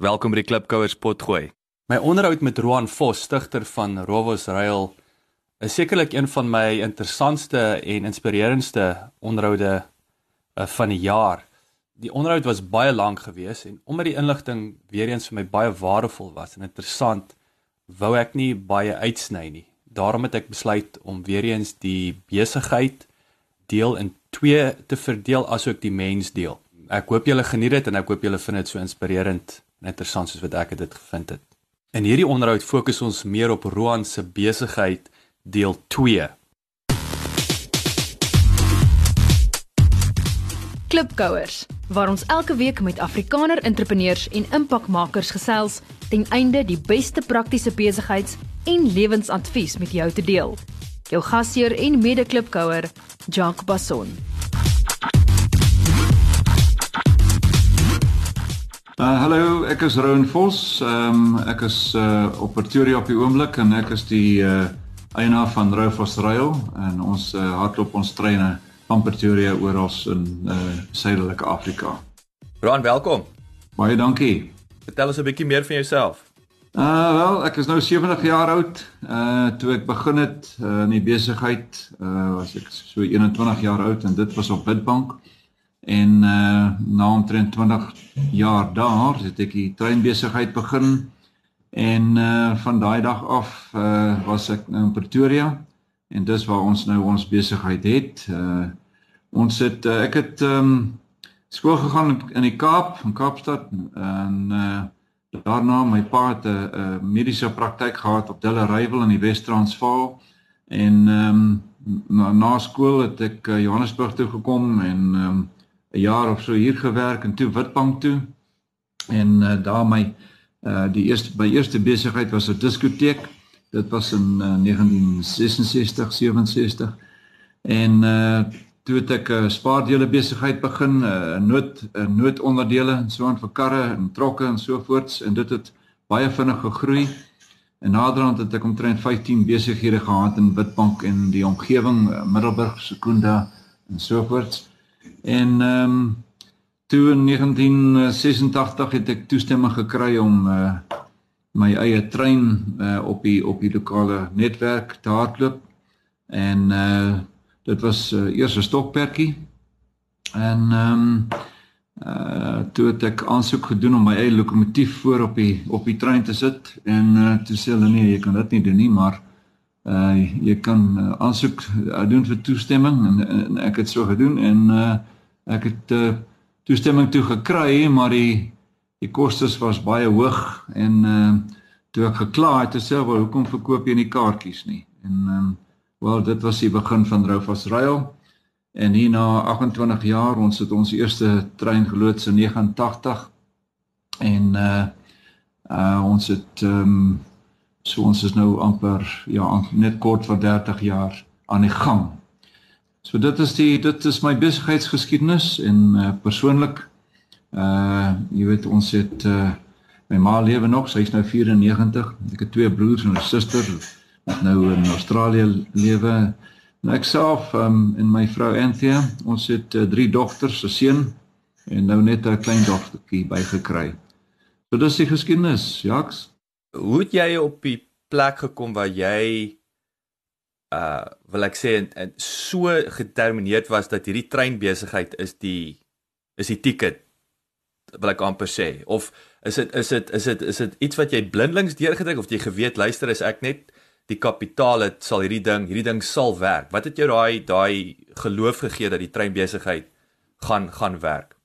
Welkom by die Klipkouers potgooi. My onderhoud met Roan Vos, stigter van Rovos Rail, is sekerlik een van my interessantste en inspirerendste onderhoude uh, van die jaar. Die onderhoud was baie lank geweest en omdat die inligting weer eens vir my baie waardevol was en interessant, wou ek nie baie uitsny nie. Daarom het ek besluit om weer eens die besigheid deel in twee te verdeel asook die mens deel. Ek hoop julle geniet dit en ek hoop julle vind dit so inspirerend en interessant soos wat ek dit gevind het. In hierdie onderhoud fokus ons meer op Roan se besigheid deel 2. Klipkouers waar ons elke week met Afrikaner entrepreneurs en impakmakers gesels ten einde die beste praktiese besigheids- en lewensadvies met jou te deel. Jou gasheer en mede-klipkouer, Jacques Basson. Uh hallo, ek is Rowan Vos. Ehm um, ek is uh op Pretoria op die oomblik en ek is die uh eienaar van Rofos Rail en ons uh, hardloop ons treine van Pretoria oral in uh suidelike Afrika. Rowan, welkom. Baie dankie. Vertel ons 'n bietjie meer van jouself. Uh wel, ek is nou 70 jaar oud. Uh toe ek begin het uh, in die besigheid, uh was ek so 21 jaar oud en dit was op Bidbank. En uh na omtrent 20 jaar daar het ek die treinbesigheid begin. En uh van daai dag af uh was ek nou in Pretoria. En dis waar ons nou ons besigheid het. Uh ons het uh, ek het um skool gegaan in die Kaap, in Kaapstad. En uh daarna my pa het 'n uh, mediese praktyk gehad op Dilleryville in die Wes-Transvaal. En um na, na skool het ek uh, Johannesburg toe gekom en um 'n jaar of so hier gewerk en toe Witbank toe. En uh, daar my uh die eerste by eerste besigheid was 'n diskoteek. Dit was in uh, 1966, 67. En uh toe het ek 'n uh, spaardele besigheid begin, 'n uh, nood 'n uh, noodonderdele en so aan vir karre en trokke en so voorts en dit het baie vinnig gegroei. En naderhand het ek omtrent 15 besighede gehad in Witbank en die omgewing, Middelburg, Sekunda en so voorts. En ehm um, toe in 1986 het ek toestemming gekry om uh my eie trein uh op die op die lokale netwerk te hardloop. En uh dit was uh, eers 'n stokperdjie. En ehm um, uh toe het ek aansoek gedoen om my eie lokomotief voor op die op die trein te sit en uh toe sê hulle nee, jy kan dit nie doen nie, maar uh jy kan uh, aansoek uh, doen vir toestemming en, en ek het so gedoen en uh ek het uh, toestemming toe gekry maar die die kostes was baie hoog en uh toe ek gekla het te sê wel hoekom verkoop jy nie kaartjies nie? En um wel dit was die begin van Roufas Rail en hier na 28 jaar ons het ons eerste trein geloods in 89 en uh uh ons het um So ons is nou amper ja net kort van 30 jaar aan die gang. So dit is die dit is my besigheidsgeskiedenis en uh, persoonlik uh jy weet ons het uh my ma lewe nog, sy's nou 94. Ek het twee broers en 'n suster wat nou in Australië lewe. Nou ek self um en my vrou Anthea, ons het uh, drie dogters, 'n seun en nou net 'n klein dogtertjie bygekry. So dis die geskiedenis, Jaks hoe het jy op die plek gekom waar jy uh wil ek sê en, en so gedetermineerd was dat hierdie treinbesigheid is die is die ticket wil ek amper sê? Of is dit is dit is dit is dit iets wat jy blindelings deurgedruk of jy geweet luister is ek net die kapitaal het sal hierdie ding hierdie ding sal werk? Wat het jou daai daai geloof gegee dat die treinbesigheid gaan gaan werk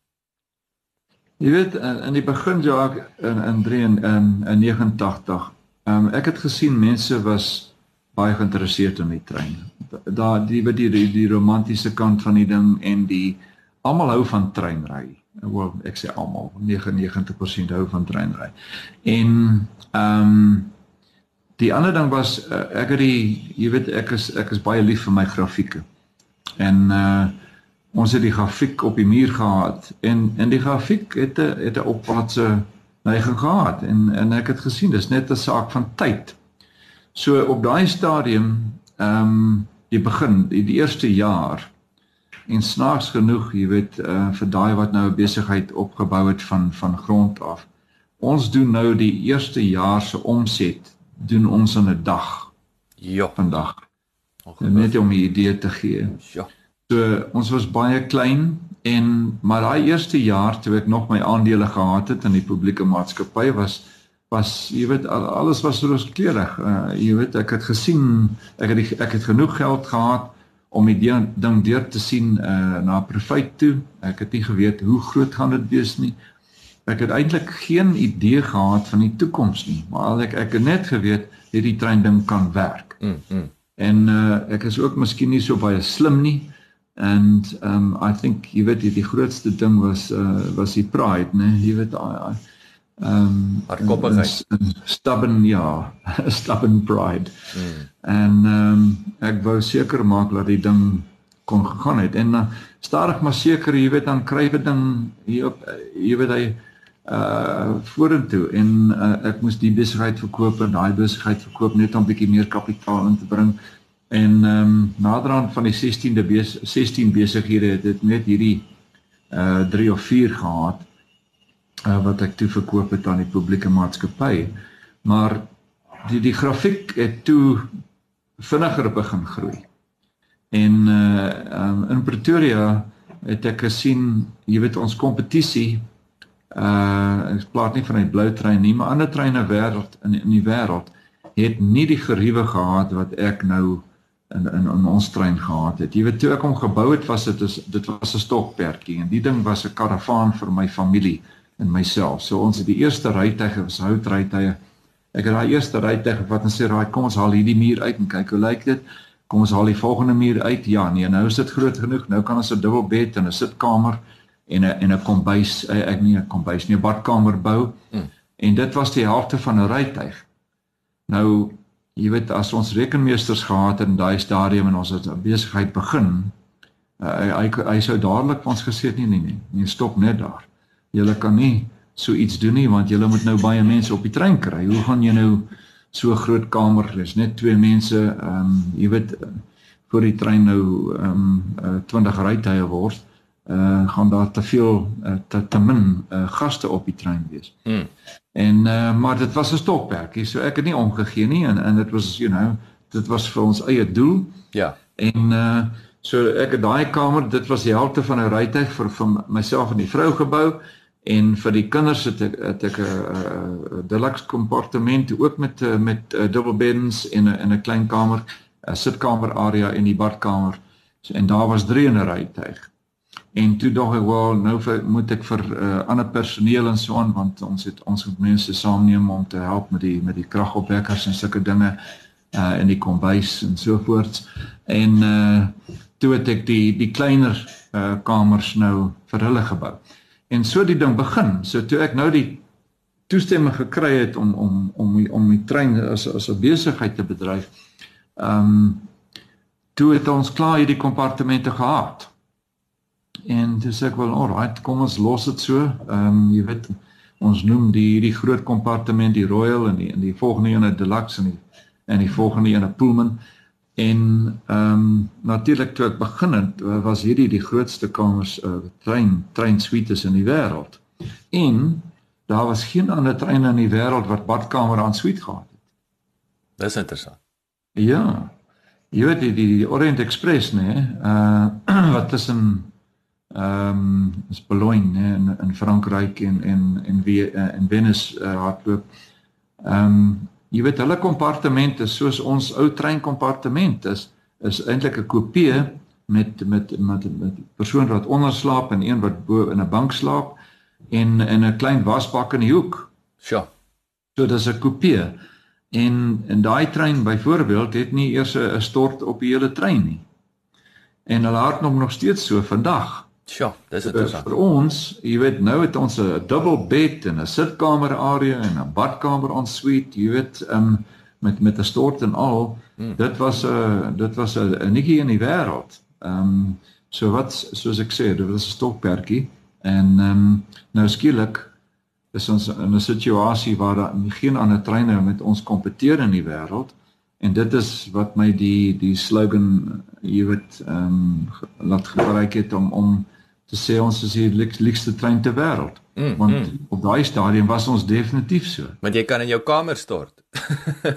Jy weet in, die begin ja in in 3 en in, in 89. Ehm ek het gesien mense was baie geïnteresseerd in die trein. Daar die wat die, die die romantiese kant van die ding en die almal hou van treinry. Wel ek sê almal 99% hou van treinry. En ehm um, die ander ding was uh, ek het die jy weet ek is ek is baie lief vir my grafieke. En uh ons het die grafiek op die muur gehad en en die grafiek het 'n het 'n opwaartse neiging gehad en en ek het gesien dis net 'n saak van tyd. So op daai stadium ehm um, die begin die, die eerste jaar en snaaks genoeg jy weet uh, vir daai wat nou 'n besigheid opgebou het van van grond af ons doen nou die eerste jaar se omset doen ons in 'n dag. Ja, vandag. Net om 'n idee te gee. Ja. So ons was baie klein en maar daai eerste jaar toe ek nog my aandele gehad het in die publieke maatskappy was was jy weet alles was rooskleurig. Uh, jy weet ek het gesien ek het die, ek het genoeg geld gehad om die ding deur te sien uh, na profit toe. Ek het nie geweet hoe groot gaan dit wees nie. Ek het eintlik geen idee gehad van die toekoms nie, maar ek ek het net geweet hierdie trein ding kan werk. Mm. mm. En uh, ek is ook miskien nie so baie slim nie. And um I think jy weet die grootste ding was uh was die pride, né? Jy weet I, I um hardkoppigheid. Stubborn ja, stubborn pride. Mm. En um ek wou seker maak dat die ding kon gegaan het en uh, stadig maar seker jy weet dan kry jy ding hier op jy weet hy uh vorentoe en uh, ek moes die besigheid verkoop en daai besigheid verkoop net om 'n bietjie meer kapitaal in te bring. En ehm um, naderhand van die 16de bes 16 besighede het dit net hierdie uh 3 of 4 gehad uh wat ek toe verkoop het aan die publieke maatskappy. Maar die die grafiek het toe vinniger begin groei. En uh um, in Pretoria het ek gesien, jy weet ons kompetisie uh ek praat nie van die blou trein nie, maar ander treine wêreld in in die wêreld het nie die geriewe gehad wat ek nou in in in ons trein gehad het. Jy weet toe ek hom gebou het, was dit is dit was 'n stokperdjie en die ding was 'n karavaan vir my familie en myself. So ons het die eerste rytuig was houtrytuie. Ek het daai eerste rytuig wat en sê raai kom ons haal hierdie muur uit en kyk hoe lyk dit. Kom ons haal die volgende muur uit. Ja, nee, nou is dit groot genoeg. Nou kan ons 'n dubbelbed en 'n sitkamer en 'n en 'n kombuis eh, ek nie 'n kombuis nie 'n badkamer bou. Hmm. En dit was die helfte van 'n rytuig. Nou jy weet as ons rekenmeesters gehad het in daai stadium en ons het 'n besigheid begin, uh, hy hy sou dadelik ons gesê het nee nee nee, nee stop net daar. Jy kan nie so iets doen nie want jy moet nou baie mense op die trein kry. Hoe gaan jy nou so 'n groot kamer, dis net twee mense, ehm um, jy weet voor die trein nou ehm um, uh, 20 rytuie word uh gaan daar te veel uh, te, te min uh, gaste op die trein wees. Hmm. En uh maar dit was 'n stokperdjie, so ek het nie omgegee nie en en dit was you know, dit was vir ons eie doel. Ja. En uh so ek het daai kamer, dit was die helfte van 'n rytuig vir vir myself en die vrou gebou en vir die kinders het ek het ek 'n deluxe kompartement ook met met uh, double beds in 'n in 'n klein kamer, 'n sitkamer area en die badkamer. So, en daar was 3 in 'n rytuig. En toe dog ek wel nou moet ek vir uh, ander personeel en so aan want ons het ons moet mense saamneem om te help met die met die kragopwekkers en sulke dinge uh in die kombuis en so voort. En uh toe het ek die die kleiner uh kamers nou vir hulle gebou. En so die ding begin. So toe ek nou die toestemming gekry het om om om die, om die trein as as 'n besigheid te bedryf. Um toe het ons klaar hierdie kompartemente gehad. En dis ek wel alright, kom ons los dit so. Ehm um, jy weet ons noem die hierdie groot kompartement die Royal en die in die volgende een 'n Deluxe en die en die volgende een 'n Pullman. En ehm um, natuurlik toe ek begin het, was hierdie die grootste kamers uh, trein trein suites in die wêreld. En daar was geen ander trein in die wêreld wat badkamer aan suite gehad het. Dis interessant. Ja. Jy weet die die, die Orient Express nê, nee, uh wat tussen ehm um, is Boulogne nee, in in Frankryk en en en wie uh, in Venice uh, hardloop. Ehm um, jy weet hulle kompartemente soos ons ou trein kompartement is is eintlik 'n kopie met met met 'n persoon wat onder slaap en een wat bo in 'n bank slaap en in 'n klein wasbak in die hoek. Sjoe. So dis 'n kopie. En in daai trein byvoorbeeld het nie eers 'n stort op die hele trein nie. En hulle hardloop nog steeds so vandag. Sjoe, dis interessant. Vir ons, jy weet, nou het ons 'n double bed en 'n sitkamer area en 'n badkamer en suite, jy weet, um, met met 'n stort en al. Hmm. Dit was 'n uh, dit was 'n unieke in die wêreld. Ehm um, so wat soos ek sê, dit was 'n stokperdjie en ehm um, nou skielik is ons in 'n situasie waar daar geen ander treine met ons kompeteer in die wêreld en dit is wat my die die slogan jy weet ehm um, laat gebruik het om om te sê ons is die liekste trein ter wêreld. Mm, Want mm. op daai stadium was ons definitief so. Want jy kan in jou kamer stort.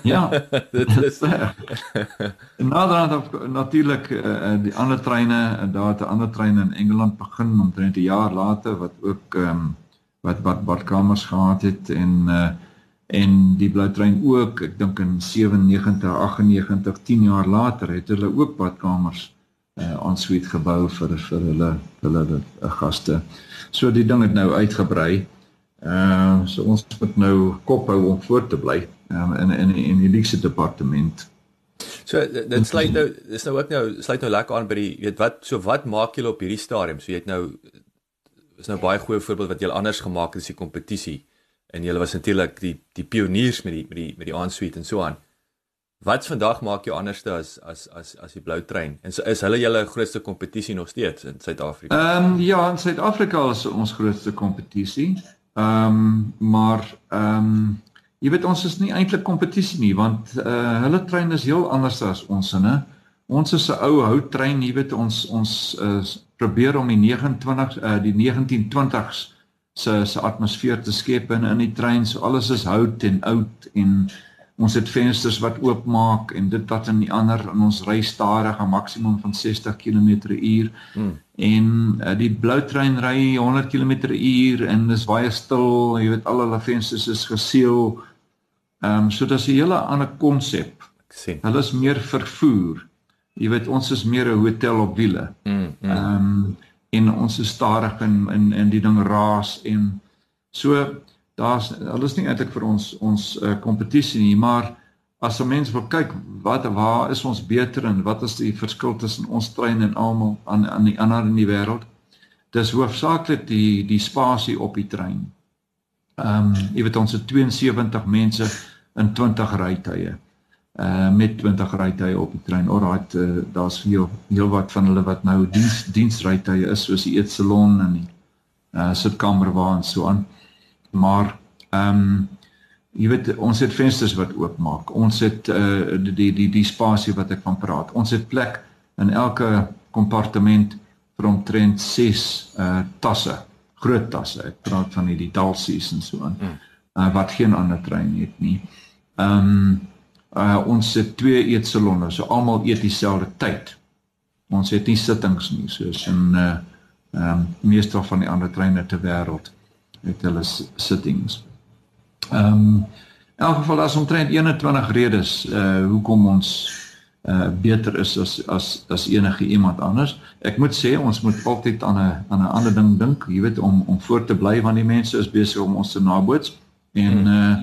ja, dit is Naderhand natuurlik uh, die ander treine en daar het 'n ander trein in Engeland begin omtrent 'n jaar later wat ook ehm um, wat wat badkamers gehad het en uh, en die blou trein ook ek dink in 97 98 10 jaar later het hulle ook badkamers uh en suite gebou vir vir hulle hulle, uh, gaste. So die ding het nou uitgebrei. Ehm uh, so ons moet nou kop hou om voort te bly um, in in in die luxe departement. So dit sluit nou dis nou ook nou sluit nou lekker aan by die weet wat so wat maak julle op hierdie stadium? So jy het nou is nou baie goeie voorbeeld wat julle anders gemaak het as die kompetisie en julle was natuurlik die die pioniers met die met die met die aansuite en so aan. Wat vandag maak jou anderste as as as as die blou trein? En so is hulle julle grootste kompetisie nog steeds in Suid-Afrika? Ehm um, ja, in Suid-Afrika is ons grootste kompetisie. Ehm um, maar ehm um, jy weet ons is nie eintlik kompetisie nie want uh hulle trein is heel anders as ons sinne. Ons is 'n ou houttrein, jy weet ons ons uh, probeer om die 29 uh die 1920s se se atmosfeer te skep in in die trein. So alles is hout en oud en ons het vensters wat oopmaak en dit wat in die ander in ons ry stadig 'n maksimum van 60 km/h hmm. en uh, die blou trein ry 100 km/h en dis baie stil jy weet al hulle vensters is geseël ehm um, so dis 'n hele ander konsep ek sien hulle is meer vervoer jy weet ons is meer 'n hotel op wiele hmm, hmm. ehm mm, mm. um, en ons is stadig in in in die ding raas en so daar's hulle is nie eintlik vir ons ons uh, kompetisie nie, maar as 'n mens wil kyk wat waar is ons beter en wat is die verskil tussen ons trein en almal aan aan die ander in die wêreld? Dis hoofsaaklik die die spasie op die trein. Ehm um, jy weet ons het 72 mense in 20 rytuie. Uh met 20 rytuie op die trein. Alraait, uh, daar's veel heel wat van hulle wat nou diens diensrytuie is soos die eetsalon en die uh sitkamer waar en so aan. Maar ehm um, jy weet ons het vensters wat oopmaak. Ons het uh die die die, die spasie wat ek van praat. Ons het plek in elke kompartement vir omtrent 6 uh tasse, groot tasse. Ek praat van hierdie dalsies en so aan. Uh wat geen ander trein het nie. Ehm um, uh ons het twee eetsalonne, so almal eet dieselfde tyd. Ons het nie sittings nie soos in uh ehm um, meeste van die ander treine ter wêreld het hulle sittings. Ehm um, in elk geval as omtrent 21 redes uh hoekom ons uh beter is as as as enige iemand anders. Ek moet sê ons moet altyd aan 'n aan 'n ander ding dink, jy weet om om voor te bly want die mense is besig om ons te naboots en uh,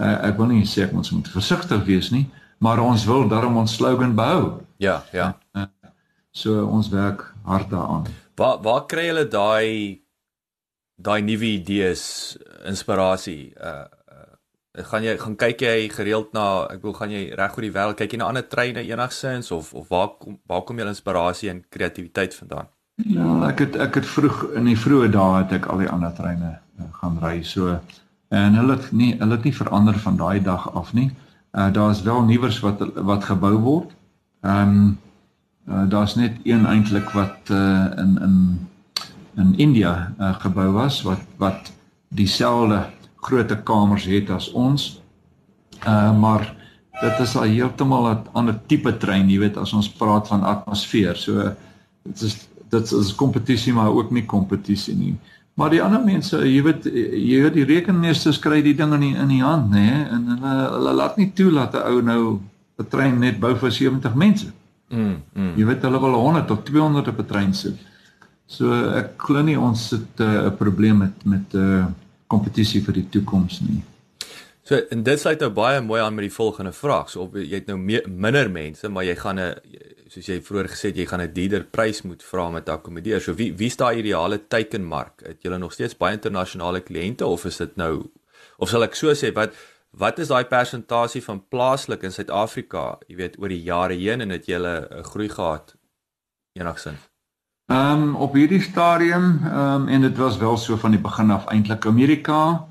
uh ek wil nie sê ons moet versigtig wees nie, maar ons wil daarom ons slogan behou. Ja, ja. Uh, so ons werk hard daaraan. Waar waar kry julle daai daai nuwe idees, inspirasie. Uh, uh gaan jy gaan kyk jy gereeld na ek bedoel gaan jy reg oor die wêreld kyk jy na ander treine enigsins of of waar kom waar kom jou inspirasie en kreatiwiteit vandaan? Ja, ek het ek het vroeg in die vroeë dae het ek al die ander treine uh, gaan ry so en hulle het nie hulle het nie verander van daai dag af nie. Uh daar's wel nuwers wat wat gebou word. Ehm um, uh, daar's net een eintlik wat uh in in in India uh, gebou was wat wat dieselfde grootte kamers het as ons. Uh maar dit is al heeltemal 'n ander tipe trein, jy weet as ons praat van atmosfeer. So dit is dit is kompetisie maar ook nie kompetisie nie. Maar die ander mense, jy weet jy weet die rekenmeesters kry die ding in die, in die hand, nê, en hulle hulle laat nie toe dat 'n ou nou 'n trein net bou vir 70 mense. Mm. mm. Jy weet hulle wil 100 of 200 op 'n trein sit. So ek glo nie ons het eh, 'n uh, probleem met met 'n uh, kompetisie vir die toekoms nie. So en dit sluit nou baie mooi aan met die volgende vraag. So op jy het nou meer, minder mense, maar jy gaan 'n soos jy vroeër gesê het jy gaan 'n dierder prys moet vra om te akkommodeer. So wie wie is daai ideale teikenmark? Het julle nog steeds baie internasionale kliënte of is dit nou of sal ek so sê wat wat is daai persentasie van plaaslik in Suid-Afrika, jy weet oor die jare heen en het julle 'n groei gehad enigsins? Ehm um, op hierdie stadium ehm um, en dit was wel so van die begin af eintlik Amerika,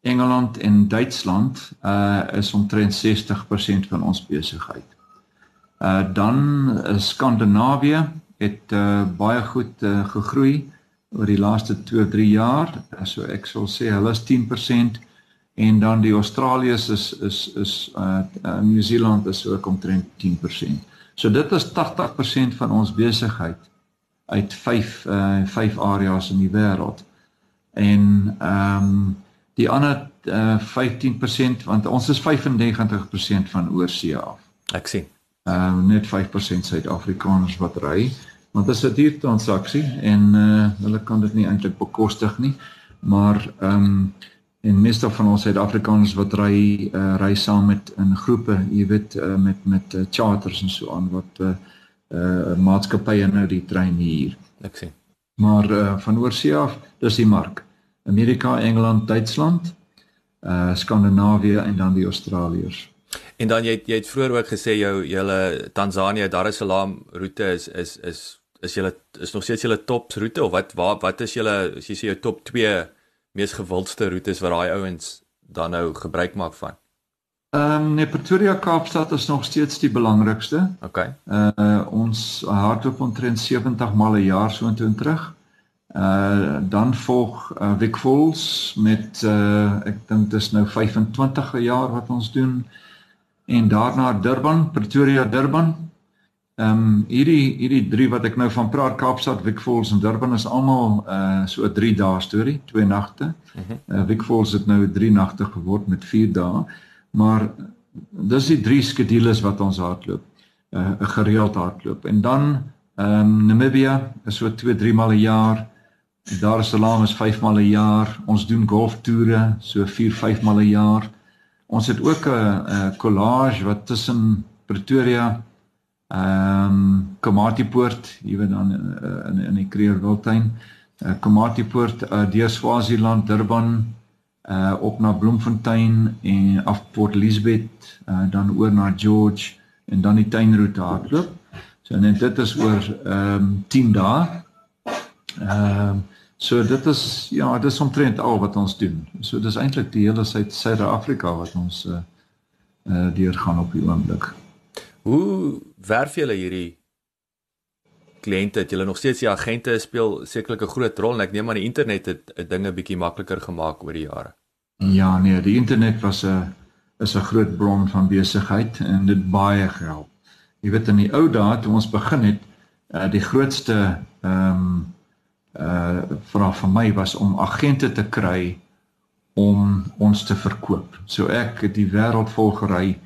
Engeland en Duitsland uh is omtrent 60% van ons besigheid. Uh dan uh, Skandinawië het uh baie goed uh, gegroei oor die laaste 2 of 3 jaar. So ek sal sê hulle is 10% en dan die Australiërs is is is uh, uh New Zealand is ook omtrent 10%. So dit is 80% van ons besigheid uit 5 uh 5 areas in die wêreld. En ehm um, die ander uh 15% want ons is 95% van oorsee af. Ek sien. Ehm uh, net 5% Suid-Afrikaners wat ry. Want dit is 'n duur transaksie en uh hulle kan dit nie eintlik bekostig nie. Maar ehm um, en meeste van ons Suid-Afrikaners wat ry uh, ry saam met in groepe, jy weet uh, met met uh, charters en so aan wat uh, uh maatskappye nou die trein hier. Ek sien. Maar uh van oorsee af, dis die mark. Amerika, Engeland, Duitsland, uh Skandinawië en dan die Australiërs. En dan jy jy het vroeër ook gesê jou julle Tanzanië Dar es Salaam roete is is is is julle is nog steeds julle top roete of wat waar wat is julle as jy sê jou top 2 mees gewildste roetes wat daai ouens dan nou gebruik maak van? Ehm um, nee Pretoria Kaapstad is nog steeds die belangrikste. OK. Uh ons hardloop omtrent 70 mal 'n jaar so intoe en terug. Uh dan volg uh, Wick Falls met uh ek dink dis nou 25 jaar wat ons doen en daarna Durban, Pretoria, Durban. Ehm um, hierdie hierdie drie wat ek nou van praat Kaapstad, Wick Falls en Durban is almal uh so 'n 3 dae storie, twee nagte. Uh Wick Falls het nou 3 nagte geword met 4 dae. Maar dis die drie skedules wat ons hardloop. Uh 'n gereeld hardloop. En dan ehm um, Namibia is so 2, 3 maal 'n jaar. Dar es Salaam is 5 maal 'n jaar. Ons doen golftoere so 4, 5 maal 'n jaar. Ons het ook 'n collage wat tussen Pretoria ehm um, Komatipoort, jy weet dan uh, in in die Kreerwiltuin, uh, Komatipoort, uh, deur Swaziland, Durban, uh op na Bloemfontein en af Port Elizabeth, uh, dan oor na George en dan die tuinroete hardloop. So en dit is oor ehm um, 10 dae. Ehm um, So dit is ja, dit is omtrent al wat ons doen. So dis eintlik die hele Suid-Suid-Afrika wat ons uh uh deurgaan op die oomblik. Hoe werf julle hierdie kliënte? Het julle nog steeds die agente speel sekerlik 'n groot rol en ek neem aan die internet het, het dinge bietjie makliker gemaak oor die jare. Ja, nee, die internet was 'n is 'n groot bron van besigheid en dit baie gehelp. Jy weet in die ou dae toe ons begin het, uh die grootste ehm um, uh vraag van my was om agente te kry om ons te verkoop. So ek het die wêreld vol gery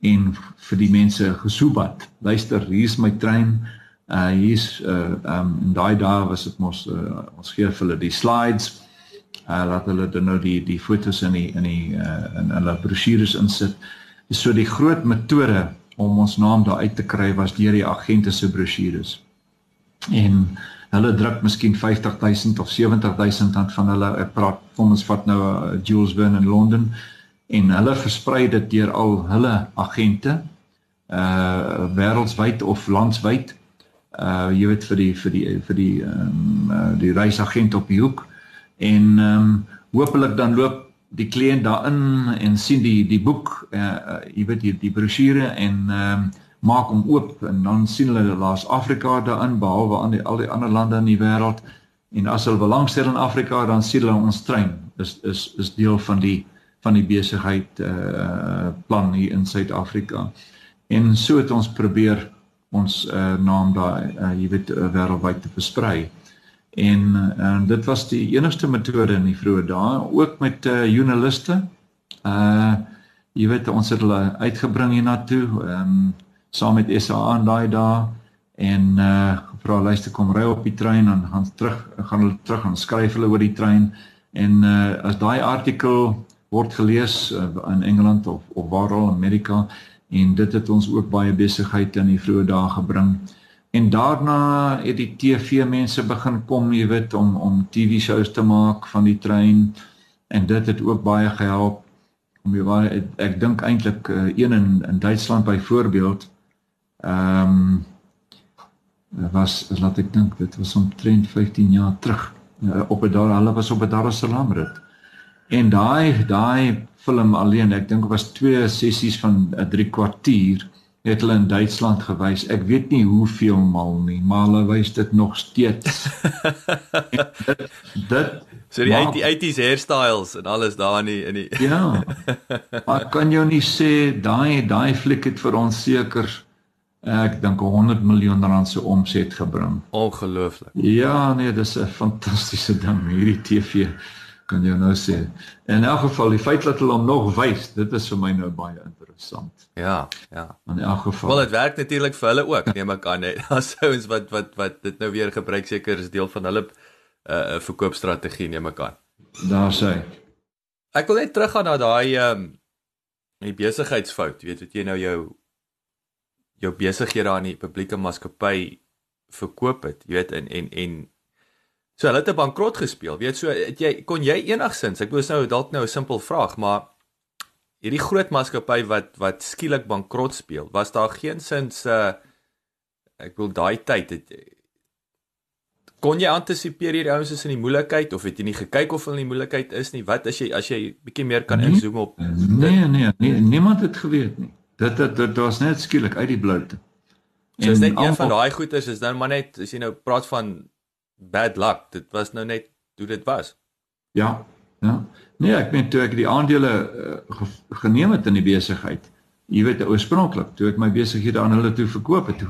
en vir die mense gesoebat. Luister, hier's my trein. Uh hier's uh um in daai dae was dit mos uh, ons gee vir hulle die slides. Uh laat hulle dan nou die die fotos in die in die uh in hulle brosjures insit. So die groot metode om ons naam daar uit te kry was deur die agente se brosjures. En hulle druk miskien 50000 of 70000 rand van hulle ek praat kom ons vat nou uh, Jules Verne in Londen en hulle versprei dit deur al hulle agente uh wêreldwyd of landwyd uh jy weet vir die vir die vir die ehm um, uh, die reisagent op die hoek en ehm um, hopelik dan loop die kliënt daarin en sien die die boek uh, uh jy weet die die brosjure en ehm um, maak hom oop en dan sien hulle laas Afrika daarin behalwe aan die al die ander lande in die wêreld en as hulle belangstel in Afrika dan sien hulle ons trein is is is deel van die van die besigheid uh plan hier in Suid-Afrika. En so het ons probeer ons uh naam daai uh, jy weet uh, wêreldwyd te versprei. En uh, dit was die enigste metode in die vroeë dae ook met uh joernaliste. Uh jy weet ons het hulle uitgebring hiernatoe. Ehm um, saam met SA in daai dae en uh gevra luister kom ry op die trein en gaan terug gaan hulle terug gaan skryf hulle oor die trein en uh as daai artikel word gelees uh, in Engeland of of waar al in Amerika en dit het ons ook baie besigheid in die vroeë dae gebring en daarna het die TV mense begin kom jy weet om om TV shows te maak van die trein. En dit het ook baie gehelp. Om jy waar ek, ek dink eintlik uh, een in in Duitsland byvoorbeeld Ehm um, was laat ek dink dit was omtrent 15 jaar terug uh, op 'n daar hulle was op 'n Dar es Salaam rit. En daai daai film alleen, ek dink was twee sessies van 'n uh, 3 kwartier het hulle in Duitsland gewys. Ek weet nie hoeveel mal nie, maar hulle wys dit nog steeds. dit dit so die 80s hairstyles en alles daar in die in die Ja. Maar kan jy nie sê daai daai fliek het vir ons seker ek dink 100 miljoen rand se omset gebring. Ongelooflik. Ja, nee, dis 'n fantastiese ding hierdie TV kan jy nou sê. In elk geval die feit dat hulle hom nog wys, dit is vir my nou baie interessant. Ja, ja. In elk geval. Wel dit werk natuurlik vir hulle ook, neem ek aan net. Daar's ouens wat wat wat dit nou weer gebruik seker is deel van hulle 'n uh, verkoopstrategie neem ek aan. Daar sê. Ek wil net teruggaan na daai ehm um, die besigheidsfout, weet wat jy nou jou jou besighede aan die publieke maatskappy verkoop het, jy weet en en en So hulle het 'n bankrot gespeel. Weet so, het jy kon jy enigsins, ek bedoel nou dalk nou 'n simpel vraag, maar hierdie groot maatskappy wat wat skielik bankrot speel, was daar geen sins uh ek bedoel daai tyd het kon jy antisipeer hierdie ouens is in die moeilikheid of het jy nie gekyk of hulle in die moeilikheid is nie? Wat as jy as jy bietjie meer kan nee, inzoom op Nee, nee, nee, niemand het geweet nie. Dit dit dit was net skielik uit die bloute. So is net een van daai goeters is nou maar net as jy nou praat van bad luck. Dit was nou net hoe dit was. Ja. Ja. Nee, ek meen toe ek die aandele uh, geneem het in die besigheid. Jy weet oorspronklik toe ek my besighede aan hulle toe verkoop het,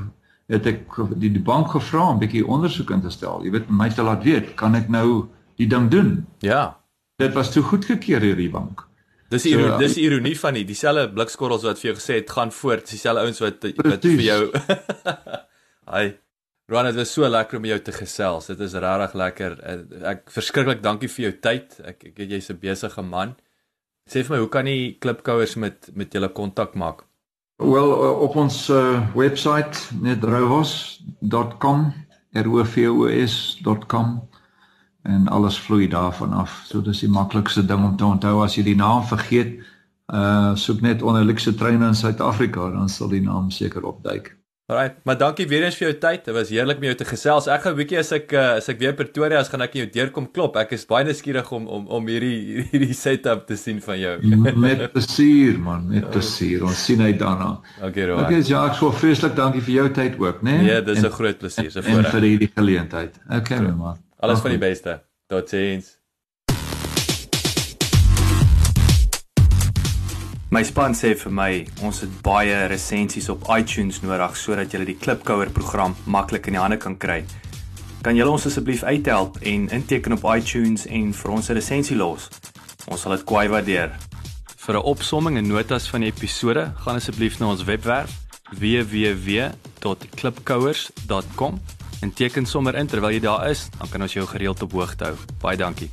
het ek die, die bank gevra om 'n bietjie ondersoek in te stel. Jy weet my te laat weet, kan ek nou die ding doen? Ja. Dit was toe goedgekeur deur die bank. Dis so, ironie, dis ironie van die dieselfde blikskorrels wat vir jou gesê het gaan voort, dieselfde ouens wat wat vir jou Hi. Ron, dit was so lekker om jou te gesels. Dit is regtig lekker. Ek verskriklik dankie vir jou tyd. Ek ek weet jy's 'n besige man. Sê vir my, hoe kan die klipkouers met met julle kontak maak? Wel op ons uh, webwerf netrovos.com rovos.com en alles vloei daarvan af. So dis die maklikste ding om te onthou as jy die naam vergeet. Uh soek net onder Luxe Treine in Suid-Afrika, dan sal die naam seker opduik. Alraai, maar dankie weer eens vir jou tyd. Dit was heerlik om jou te gesels. Ek gaan 'n bietjie as ek uh, as ek weer Pretoria is, gaan ek jou deurkom klop. Ek is baie nuuskierig om om om hierdie hierdie setup te sien van jou. met plesier man, met plesier. Ons sien uit daarna. Okay, Roan. Okay, ja, ek sou vreeslik dankie vir jou tyd ook, né? Nee? Ja, dis 'n groot plesier, so voorreg. En vir hierdie geleentheid. Okay, man. Alles van die beste. Totsiens. My span sê vir my, ons het baie resensies op iTunes nodig sodat jy die Klipkouer program maklik in die hande kan kry. Kan julle ons asseblief uithelp en inteken op iTunes en vir ons 'n resensie los? Ons sal dit kwai waardeer. Vir 'n opsomming en notas van die episode, gaan asseblief na ons webwerf www.klipkouers.com en teken sommer in terwyl jy daar is, dan kan ons jou gereeld op hoogte hou. Baie dankie.